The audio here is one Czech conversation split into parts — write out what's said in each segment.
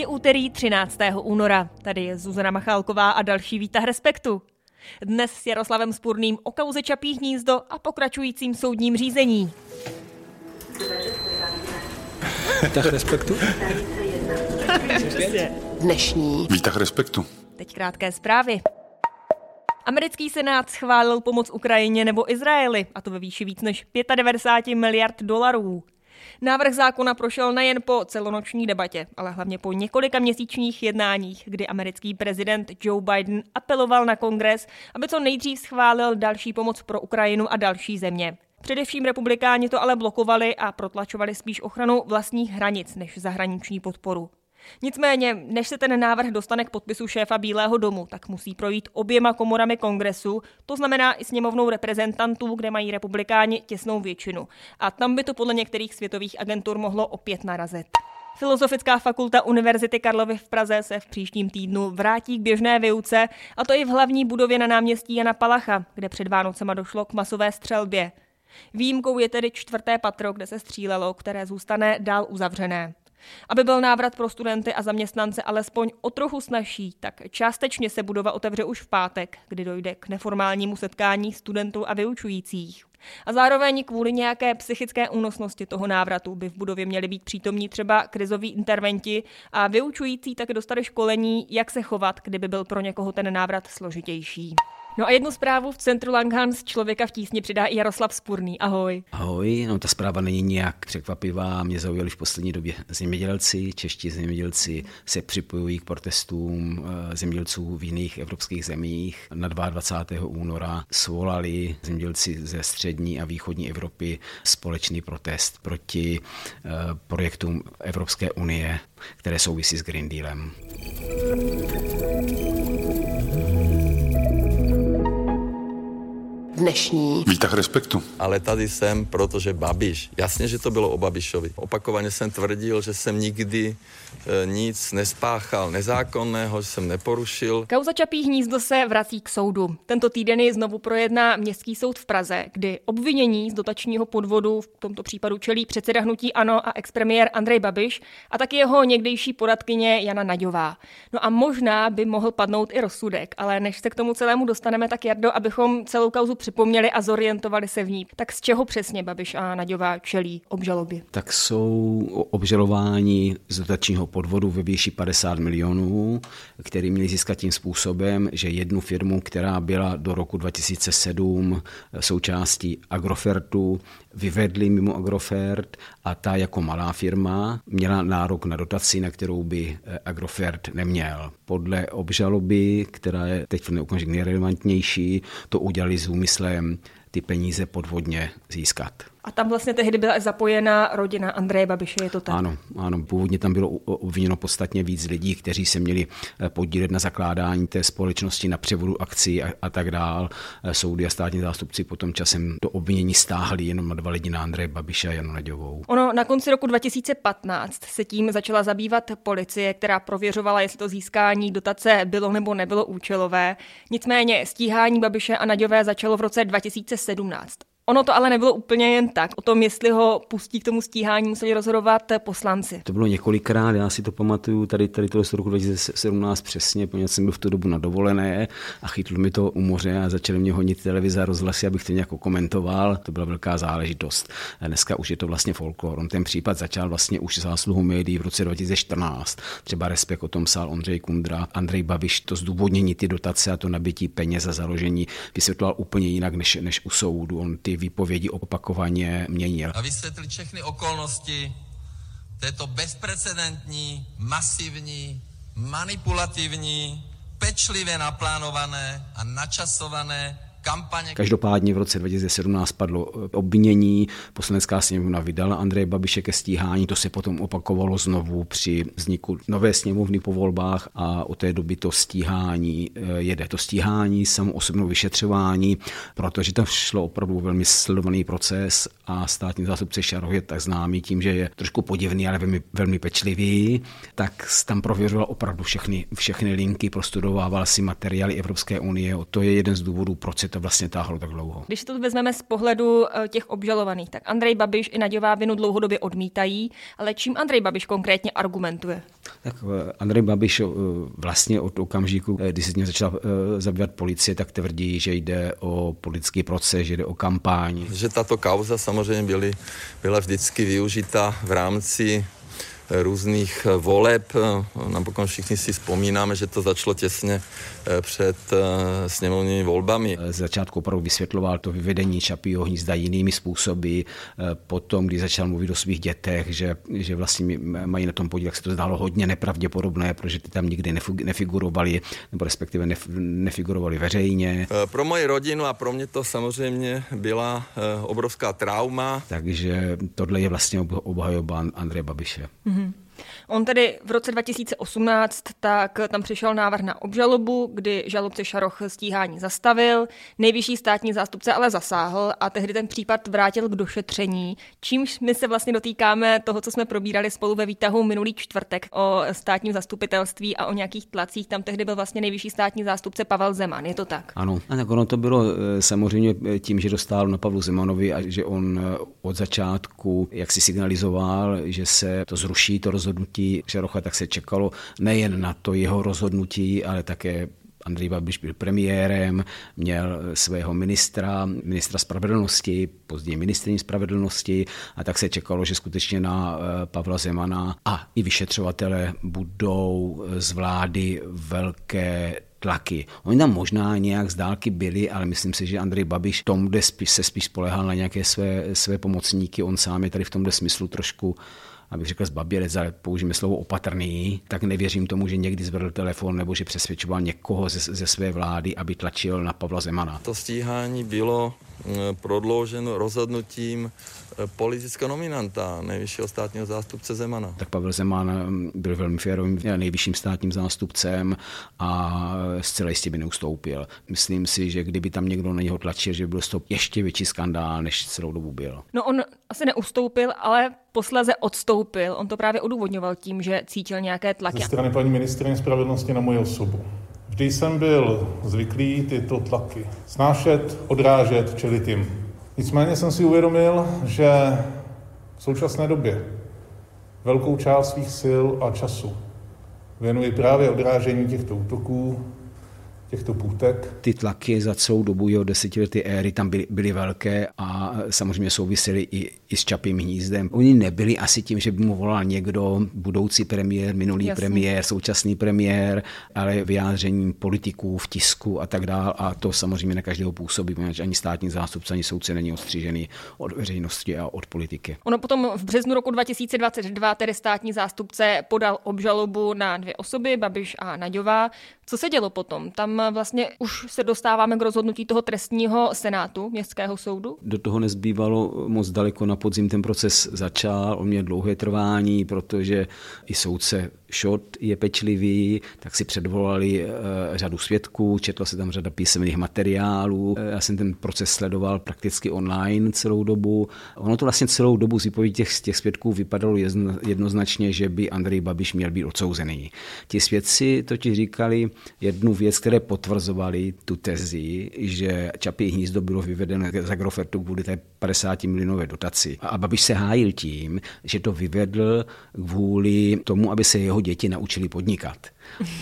Je úterý 13. února. Tady je Zuzana Machálková a další výtah Respektu. Dnes s Jaroslavem Spurným o kauze Čapí hnízdo a pokračujícím soudním řízení. Výtah Respektu? Dnešní Výtah respektu. Teď krátké zprávy. Americký senát schválil pomoc Ukrajině nebo Izraeli, a to ve výši víc než 95 miliard dolarů. Návrh zákona prošel nejen po celonoční debatě, ale hlavně po několika měsíčních jednáních, kdy americký prezident Joe Biden apeloval na kongres, aby co nejdřív schválil další pomoc pro Ukrajinu a další země. Především republikáni to ale blokovali a protlačovali spíš ochranu vlastních hranic než zahraniční podporu. Nicméně, než se ten návrh dostane k podpisu šéfa Bílého domu, tak musí projít oběma komorami kongresu, to znamená i sněmovnou reprezentantů, kde mají republikáni těsnou většinu. A tam by to podle některých světových agentur mohlo opět narazit. Filozofická fakulta Univerzity Karlovy v Praze se v příštím týdnu vrátí k běžné výuce, a to i v hlavní budově na náměstí Jana Palacha, kde před Vánocema došlo k masové střelbě. Výjimkou je tedy čtvrté patro, kde se střílelo, které zůstane dál uzavřené. Aby byl návrat pro studenty a zaměstnance alespoň o trochu snažší, tak částečně se budova otevře už v pátek, kdy dojde k neformálnímu setkání studentů a vyučujících. A zároveň kvůli nějaké psychické únosnosti toho návratu by v budově měli být přítomní třeba krizoví interventi a vyučující tak dostali školení, jak se chovat, kdyby byl pro někoho ten návrat složitější. No a jednu zprávu v centru Langhans člověka v tísni přidá i Jaroslav Spurný. Ahoj. Ahoj, no ta zpráva není nějak překvapivá. Mě zaujali v poslední době zemědělci. Čeští zemědělci se připojují k protestům eh, zemědělců v jiných evropských zemích. Na 22. února svolali zemědělci ze střední a východní Evropy společný protest proti eh, projektům Evropské unie, které souvisí s Green Dealem. Dnešní Výtah respektu. ale tady jsem, protože Babiš. Jasně, že to bylo o Babišovi. Opakovaně jsem tvrdil, že jsem nikdy e, nic nespáchal nezákonného, že jsem neporušil. Kauza Čapí hnízdo se vrací k soudu. Tento týden ji znovu projedná Městský soud v Praze, kdy obvinění z dotačního podvodu v tomto případu čelí předseda hnutí ANO a expremiér Andrej Babiš a taky jeho někdejší poradkyně Jana Naďová. No a možná by mohl padnout i rozsudek, ale než se k tomu celému dostaneme, tak Jardo, abychom celou kauzu připomněli a zorientovali se v ní. Tak z čeho přesně Babiš a Naďová čelí obžalobě? tak jsou obžalováni z dotačního podvodu ve výši 50 milionů, který měli získat tím způsobem, že jednu firmu, která byla do roku 2007 součástí Agrofertu, vyvedli mimo Agrofert a ta jako malá firma měla nárok na dotaci, na kterou by eh, Agrofert neměl. Podle obžaloby, která je teď v okamžik nejrelevantnější, to udělali s úmyslem ty peníze podvodně získat. A tam vlastně tehdy byla zapojena rodina Andreje Babiše, je to tak? Ano, ano, původně tam bylo obviněno podstatně víc lidí, kteří se měli eh, podílet na zakládání té společnosti, na převodu akcí a, a tak dál. Eh, Soudy a státní zástupci potom časem to obvinění stáhli jenom na dva lidi, na Andreje Babiše a Janu Naďovou. Ono na konci roku 2015 se tím začala zabývat policie, která prověřovala, jestli to získání dotace bylo nebo nebylo účelové. Nicméně stíhání Babiše a Naďové začalo v roce 2017. Ono to ale nebylo úplně jen tak. O tom, jestli ho pustí k tomu stíhání, museli rozhodovat poslanci. To bylo několikrát, já si to pamatuju, tady, tady to z roku 2017 přesně, poněvadž jsem byl v tu dobu na dovolené a chytl mi to u moře a začali mě honit televize a rozhlasy, abych to nějak komentoval. To byla velká záležitost. Dneska už je to vlastně folklor. On ten případ začal vlastně už zásluhu médií v roce 2014. Třeba Respekt o tom psal Ondřej Kundra, Andrej Babiš to zdůvodnění ty dotace a to nabití peněz za založení vysvětloval úplně jinak než, než u soudu. On ty výpovědi opakovaně měnil. a vysvětlit všechny okolnosti této bezprecedentní, masivní, manipulativní, pečlivě naplánované a načasované. Každopádně v roce 2017 padlo eh, obvinění, poslanecká sněmovna vydala Andreje Babiše ke stíhání, to se potom opakovalo znovu při vzniku nové sněmovny po volbách a od té doby to stíhání eh, jede. To stíhání, samo osobnou vyšetřování, protože tam šlo opravdu velmi sledovaný proces a státní zástupce Šarov je tak známý tím, že je trošku podivný, ale velmi, velmi pečlivý, tak tam prověřoval opravdu všechny, všechny linky, prostudovával si materiály Evropské unie. To je jeden z důvodů, proč se to vlastně táhlo tak dlouho. Když to vezmeme z pohledu eh, těch obžalovaných, tak Andrej Babiš i Naďová vinu dlouhodobě odmítají, ale čím Andrej Babiš konkrétně argumentuje? Tak eh, Andrej Babiš vlastně od okamžiku, kdy se tím začala zabývat policie, tak tvrdí, že jde o politický proces, že jde o kampaň. Že tato kauza samozřejmě byly, byla vždycky využita v rámci různých voleb. Napokon všichni si vzpomínáme, že to začalo těsně eh, před eh, sněmovními volbami. Z začátku opravdu vysvětloval to vyvedení Čapího hnízda jinými způsoby. Eh, potom, když začal mluvit o svých dětech, že, že vlastně mají na tom podíl, jak se to zdálo hodně nepravděpodobné, protože ty tam nikdy nefigurovali, nebo respektive nefigurovali veřejně. Pro moji rodinu a pro mě to samozřejmě byla obrovská trauma. Takže tohle je vlastně obhajoba Andreje Babiše. Mm-hmm. Mm-hmm. On tedy v roce 2018 tak tam přišel návrh na obžalobu, kdy žalobce Šaroch stíhání zastavil, nejvyšší státní zástupce ale zasáhl a tehdy ten případ vrátil k došetření, čímž my se vlastně dotýkáme toho, co jsme probírali spolu ve výtahu minulý čtvrtek o státním zastupitelství a o nějakých tlacích. Tam tehdy byl vlastně nejvyšší státní zástupce Pavel Zeman, je to tak? Ano, a tak ono to bylo eh, samozřejmě eh, tím, že dostal na Pavlu Zemanovi a že on eh, od začátku jak si signalizoval, že se to zruší, to rozhodnutí rozhodnutí Šarocha, tak se čekalo nejen na to jeho rozhodnutí, ale také Andrej Babiš byl premiérem, měl svého ministra, ministra spravedlnosti, později ministrní spravedlnosti a tak se čekalo, že skutečně na eh, Pavla Zemana a i vyšetřovatele budou z vlády velké tlaky. Oni tam možná nějak z dálky byli, ale myslím si, že Andrej Babiš tom, kde se spíš spolehal na nějaké své, své pomocníky. On sám je tady v tomhle smyslu trošku abych řekl zbabělec, ale použijeme slovo opatrný, tak nevěřím tomu, že někdy zvedl telefon nebo že přesvědčoval někoho ze, ze své vlády, aby tlačil na Pavla Zemana. To stíhání bylo eh, prodlouženo rozhodnutím eh, politického nominanta, nejvyššího státního zástupce Zemana. Tak Pavel Zeman mm, byl velmi férovým nejvyšším státním zástupcem a zcela jistě by neustoupil. Myslím si, že kdyby tam někdo na něho tlačil, že by byl to ještě větší skandál, než celou dobu byl. No on asi neustoupil, ale posléze odstoupil. On to právě odůvodňoval tím, že cítil nějaké tlaky. Ze strany paní ministrině spravedlnosti na moji osobu. Vždy jsem byl zvyklý tyto tlaky snášet, odrážet, čelit jim. Nicméně jsem si uvědomil, že v současné době velkou část svých sil a času věnuji právě odrážení těchto útoků těchto půtek. Ty tlaky za celou dobu jeho desetileté éry tam byly, byly velké a samozřejmě souvisely i, i s Čapým hnízdem. Oni nebyli asi tím, že by mu volal někdo, budoucí premiér, minulý Jasný. premiér, současný premiér, ale vyjádření politiků v tisku a tak dále. A to samozřejmě na každého působí, protože ani státní zástupce, ani soudce není ostřížený od veřejnosti a od politiky. Ono potom v březnu roku 2022 tedy státní zástupce podal obžalobu na dvě osoby, Babiš a Naďová. Co se dělo potom? Tam vlastně už se dostáváme k rozhodnutí toho trestního senátu městského soudu? Do toho nezbývalo moc daleko. Na podzim ten proces začal, on měl dlouhé trvání, protože i soudce Šot je pečlivý, tak si předvolali uh, řadu svědků, četla se tam řada písemných materiálů. Eh, já jsem ten proces sledoval prakticky online celou dobu. Ono to vlastně celou dobu z výpovědí těch, těch svědků vypadalo jednoznačně, že by Andrej Babiš měl být odsouzený. Ti svědci totiž říkali jednu věc, které potvrzovali tu tezi, že Čapí hnízdo bylo vyvedeno z Agrofertu kvůli té 50 milionové dotaci. A Babiš se hájil tím, že to vyvedl kvůli tomu, aby se jeho děti naučili podnikat.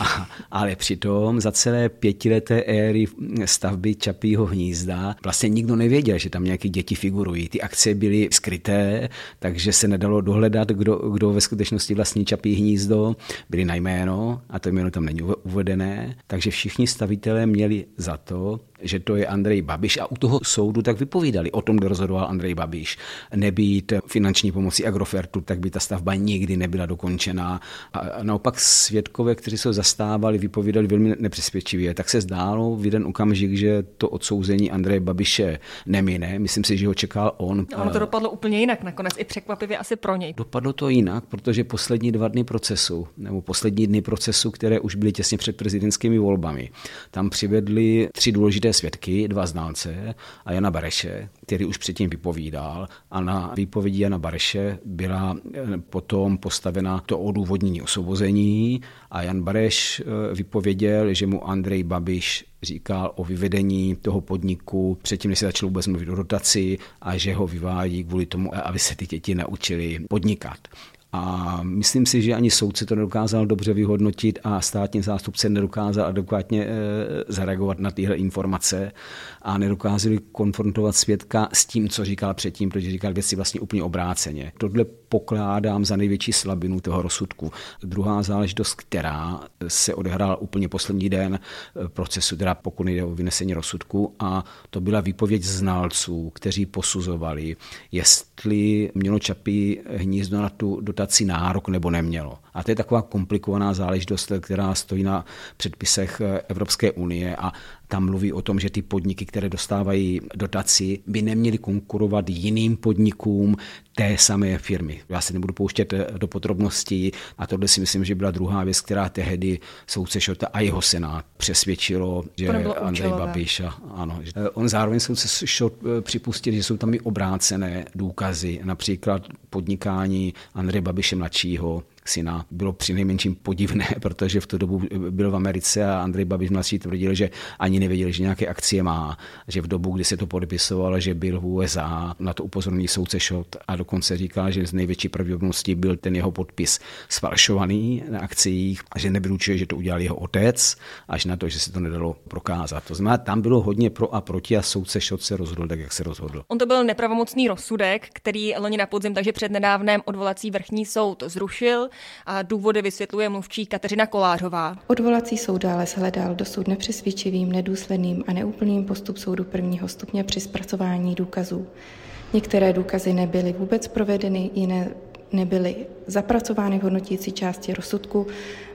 A, ale přitom za celé pětileté éry stavby Čapího hnízda vlastně nikdo nevěděl, že tam nějaké děti figurují. Ty akce byly skryté, takže se nedalo dohledat, kdo, kdo ve skutečnosti vlastní Čapí hnízdo. Byly na jméno a to jméno tam není uvedené. Takže všichni stavitelé měli za to, že to je Andrej Babiš a u toho soudu tak vypovídali o tom, kde rozhodoval Andrej Babiš. Nebýt finanční pomoci Agrofertu, tak by ta stavba nikdy nebyla dokončena. A naopak svědkové, kteří se zastávali, vypovídali velmi nepřesvědčivě. Tak se zdálo v jeden okamžik, že to odsouzení Andreje Babiše nemine. Myslím si, že ho čekal on. No, ono to dopadlo úplně jinak nakonec, i překvapivě asi pro něj. Dopadlo to jinak, protože poslední dva dny procesu, nebo poslední dny procesu, které už byly těsně před prezidentskými volbami, tam přivedli tři důležité svědky, dva znalce a Jana Bareše, který už předtím vypovídal a na výpovědi Jana Bareše byla eh, potom postavena to odůvodnění osvobození a Jan Bareš eh, vypověděl, že mu Andrej Babiš říkal o vyvedení toho podniku předtím, než se začalo vůbec mluvit o dotaci a že ho vyvádí kvůli tomu, aby se ty děti naučili podnikat. A myslím si, že ani soudce to nedokázal dobře vyhodnotit a státní zástupce nedokázal adekvátně e, zareagovat na tyhle informace a nedokázali konfrontovat svědka s tím, co říkal předtím, protože říkal věci vlastně úplně obráceně. Tohle pokládám za největší slabinu toho rozsudku. Druhá záležitost, která se odehrála úplně poslední den procesu, teda pokud nejde o vynesení rozsudku, a to byla výpověď znalců, kteří posuzovali, jestli mělo Čapí hnízdo na tu dotaci nárok nebo nemělo. A to je taková komplikovaná záležitost, která stojí na předpisech Evropské unie a tam mluví o tom, že ty podniky, které dostávají dotaci, by neměly konkurovat jiným podnikům té samé firmy. Já se nebudu pouštět eh, do podrobností a tohle si myslím, že byla druhá věc, která tehdy soudce Šota a jeho senát přesvědčilo, že Andrej Babiš, a, ano, že eh, on zároveň soudce Šot eh, připustil, že jsou tam i obrácené důkazy, například podnikání Andreje Babiše mladšího, syna bylo přinejmenším podivné, protože v tu dobu byl v Americe a Andrej Babiš mladší tvrdil, že ani nevěděl, že nějaké akcie má, že v dobu, kdy se to podepisovalo, že byl v USA, na to upozorní soudce Šot a dokonce říkal, že z největší pravděpodobností byl ten jeho podpis sfalšovaný na akcích a že nebyl určitě, že to udělal jeho otec, až na to, že se to nedalo prokázat. To znamená, tam bylo hodně pro a proti a soudce Šot se rozhodl tak, jak se rozhodl. On to byl nepravomocný rozsudek, který loni na podzim, takže před nedávném odvolací vrchní soud zrušil a důvody vysvětluje mluvčí Kateřina Kolářová. Odvolací soud dále shledal dosud nepřesvědčivým, nedůsledným a neúplným postup soudu prvního stupně při zpracování důkazů. Některé důkazy nebyly vůbec provedeny, jiné nebyly zapracovány v hodnotící části rozsudku,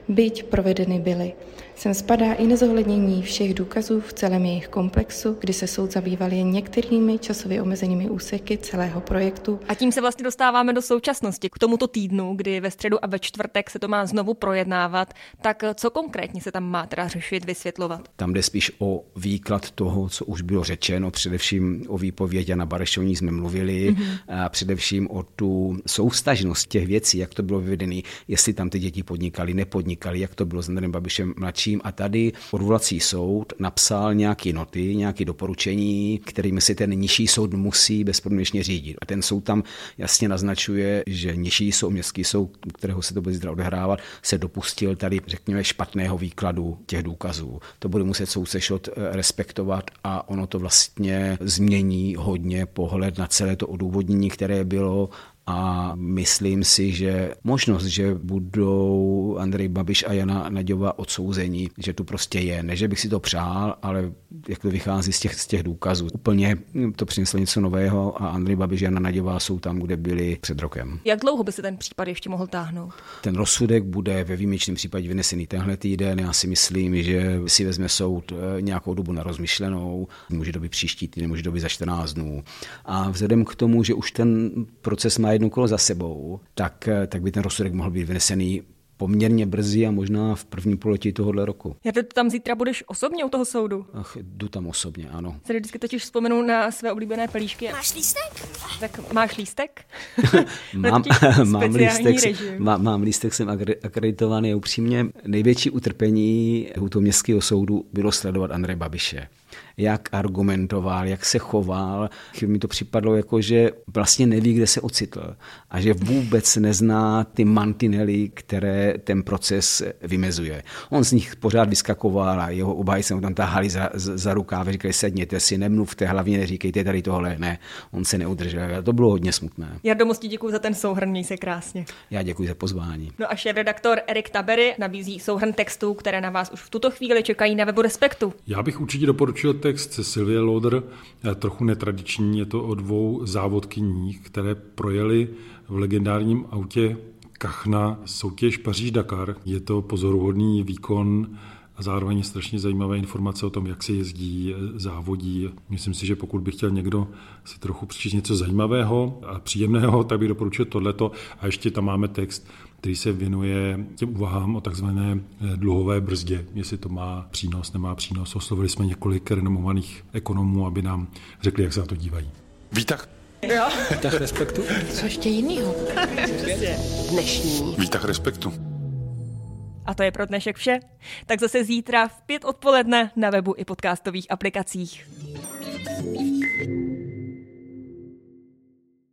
byť provedeny byly. Sem spadá i nezohlednění všech důkazů v celém jejich komplexu, kdy se soud zabýval jen některými časově omezenými úseky celého projektu. A tím se vlastně dostáváme do současnosti, k tomuto týdnu, kdy ve středu a ve čtvrtek se to má znovu projednávat. Tak co konkrétně se tam má teda řešit, vysvětlovat? Tam jde spíš o výklad toho, co už bylo řečeno, především o výpověď Jana Barešovní jsme mluvili, mm-hmm. a především o tu soustažnost těch věcí, jak to bylo vyvedené, jestli tam ty děti podnikali, nepodnikali, jak to bylo s Andrejem Babišem mladším. A tady odvolací soud napsal nějaké noty, nějaké doporučení, kterými si ten nižší soud musí bezpodmínečně řídit. A ten soud tam jasně naznačuje, že nižší soud, městský soud, kterého se to bude zítra odehrávat, se dopustil tady, řekněme, špatného výkladu těch důkazů. To bude muset soudce šot eh, respektovat a ono to vlastně změní hodně pohled na celé to odůvodnění, které bylo a myslím si, že možnost, že budou Andrej Babiš a Jana Naďová odsouzení, že tu prostě je. Ne, že bych si to přál, ale jak to vychází z těch, z těch důkazů. Úplně to přineslo něco nového a Andrej Babiš a Jana Naďová jsou tam, kde byli před rokem. Jak dlouho by se ten případ ještě mohl táhnout? Ten rozsudek bude ve výjimečném případě vynesený tenhle týden. Já si myslím, že si vezme soud eh, nějakou dobu na rozmyšlenou. Může to být příští týden, může to být za 14 dnů. A vzhledem k tomu, že už ten proces má jedno kolo za sebou, tak, eh, tak by ten rozsudek mohl být vynesený poměrně brzy a možná v první poletí tohohle roku. Já to tam zítra budeš osobně u toho soudu? Ach, jdu tam osobně, ano. Se vždycky totiž vzpomenu na své oblíbené pelíšky. Máš lístek? Tak máš lístek? mám, mám, lístek má, mám lístek, jsem akreditovaný upřímně. Největší utrpení u toho městského soudu bylo sledovat Andrej Babiše jak argumentoval, jak se choval. Mi to připadlo jako, že vlastně neví, kde se ocitl a že vůbec nezná ty mantinely, které ten proces vymezuje. On z nich pořád vyskakoval a jeho obhájci tam tahali za, za rukáve, říkali sedněte si, nemluvte, hlavně neříkejte tady tohle, ne. On se neudržel. A to bylo hodně smutné. Jardo, moc děkuji za ten souhrn, měj se krásně. Já děkuji za pozvání. No a šéf-redaktor Erik Tabery nabízí souhrn textů, které na vás už v tuto chvíli čekají na webu Respektu. Já bych určitě doporučil text Sylvie Loder, eh, trochu netradiční, je to o dvou závodkyních, které projeli v legendárním autě Kachna soutěž Paříž-Dakar. Je to pozoruhodný výkon a zároveň strašně zajímavé informace o tom, jak se jezdí, závodí. Myslím si, že pokud by chtěl někdo si trochu přečíst něco zajímavého a příjemného, tak bych doporučil tohleto. A ještě tam máme text který se věnuje těm úvahám o takzvané eh, dluhové brzdě, jestli to má přínos, nemá přínos. Oslovili jsme několik renomovaných ekonomů, aby nám řekli, jak se na to dívají. Výtah. Jo. Výtah respektu. Co ještě jinýho? Dnešní. Výtah respektu. A to je pro dnešek vše. Tak zase zítra v pět odpoledne na webu i podcastových aplikacích.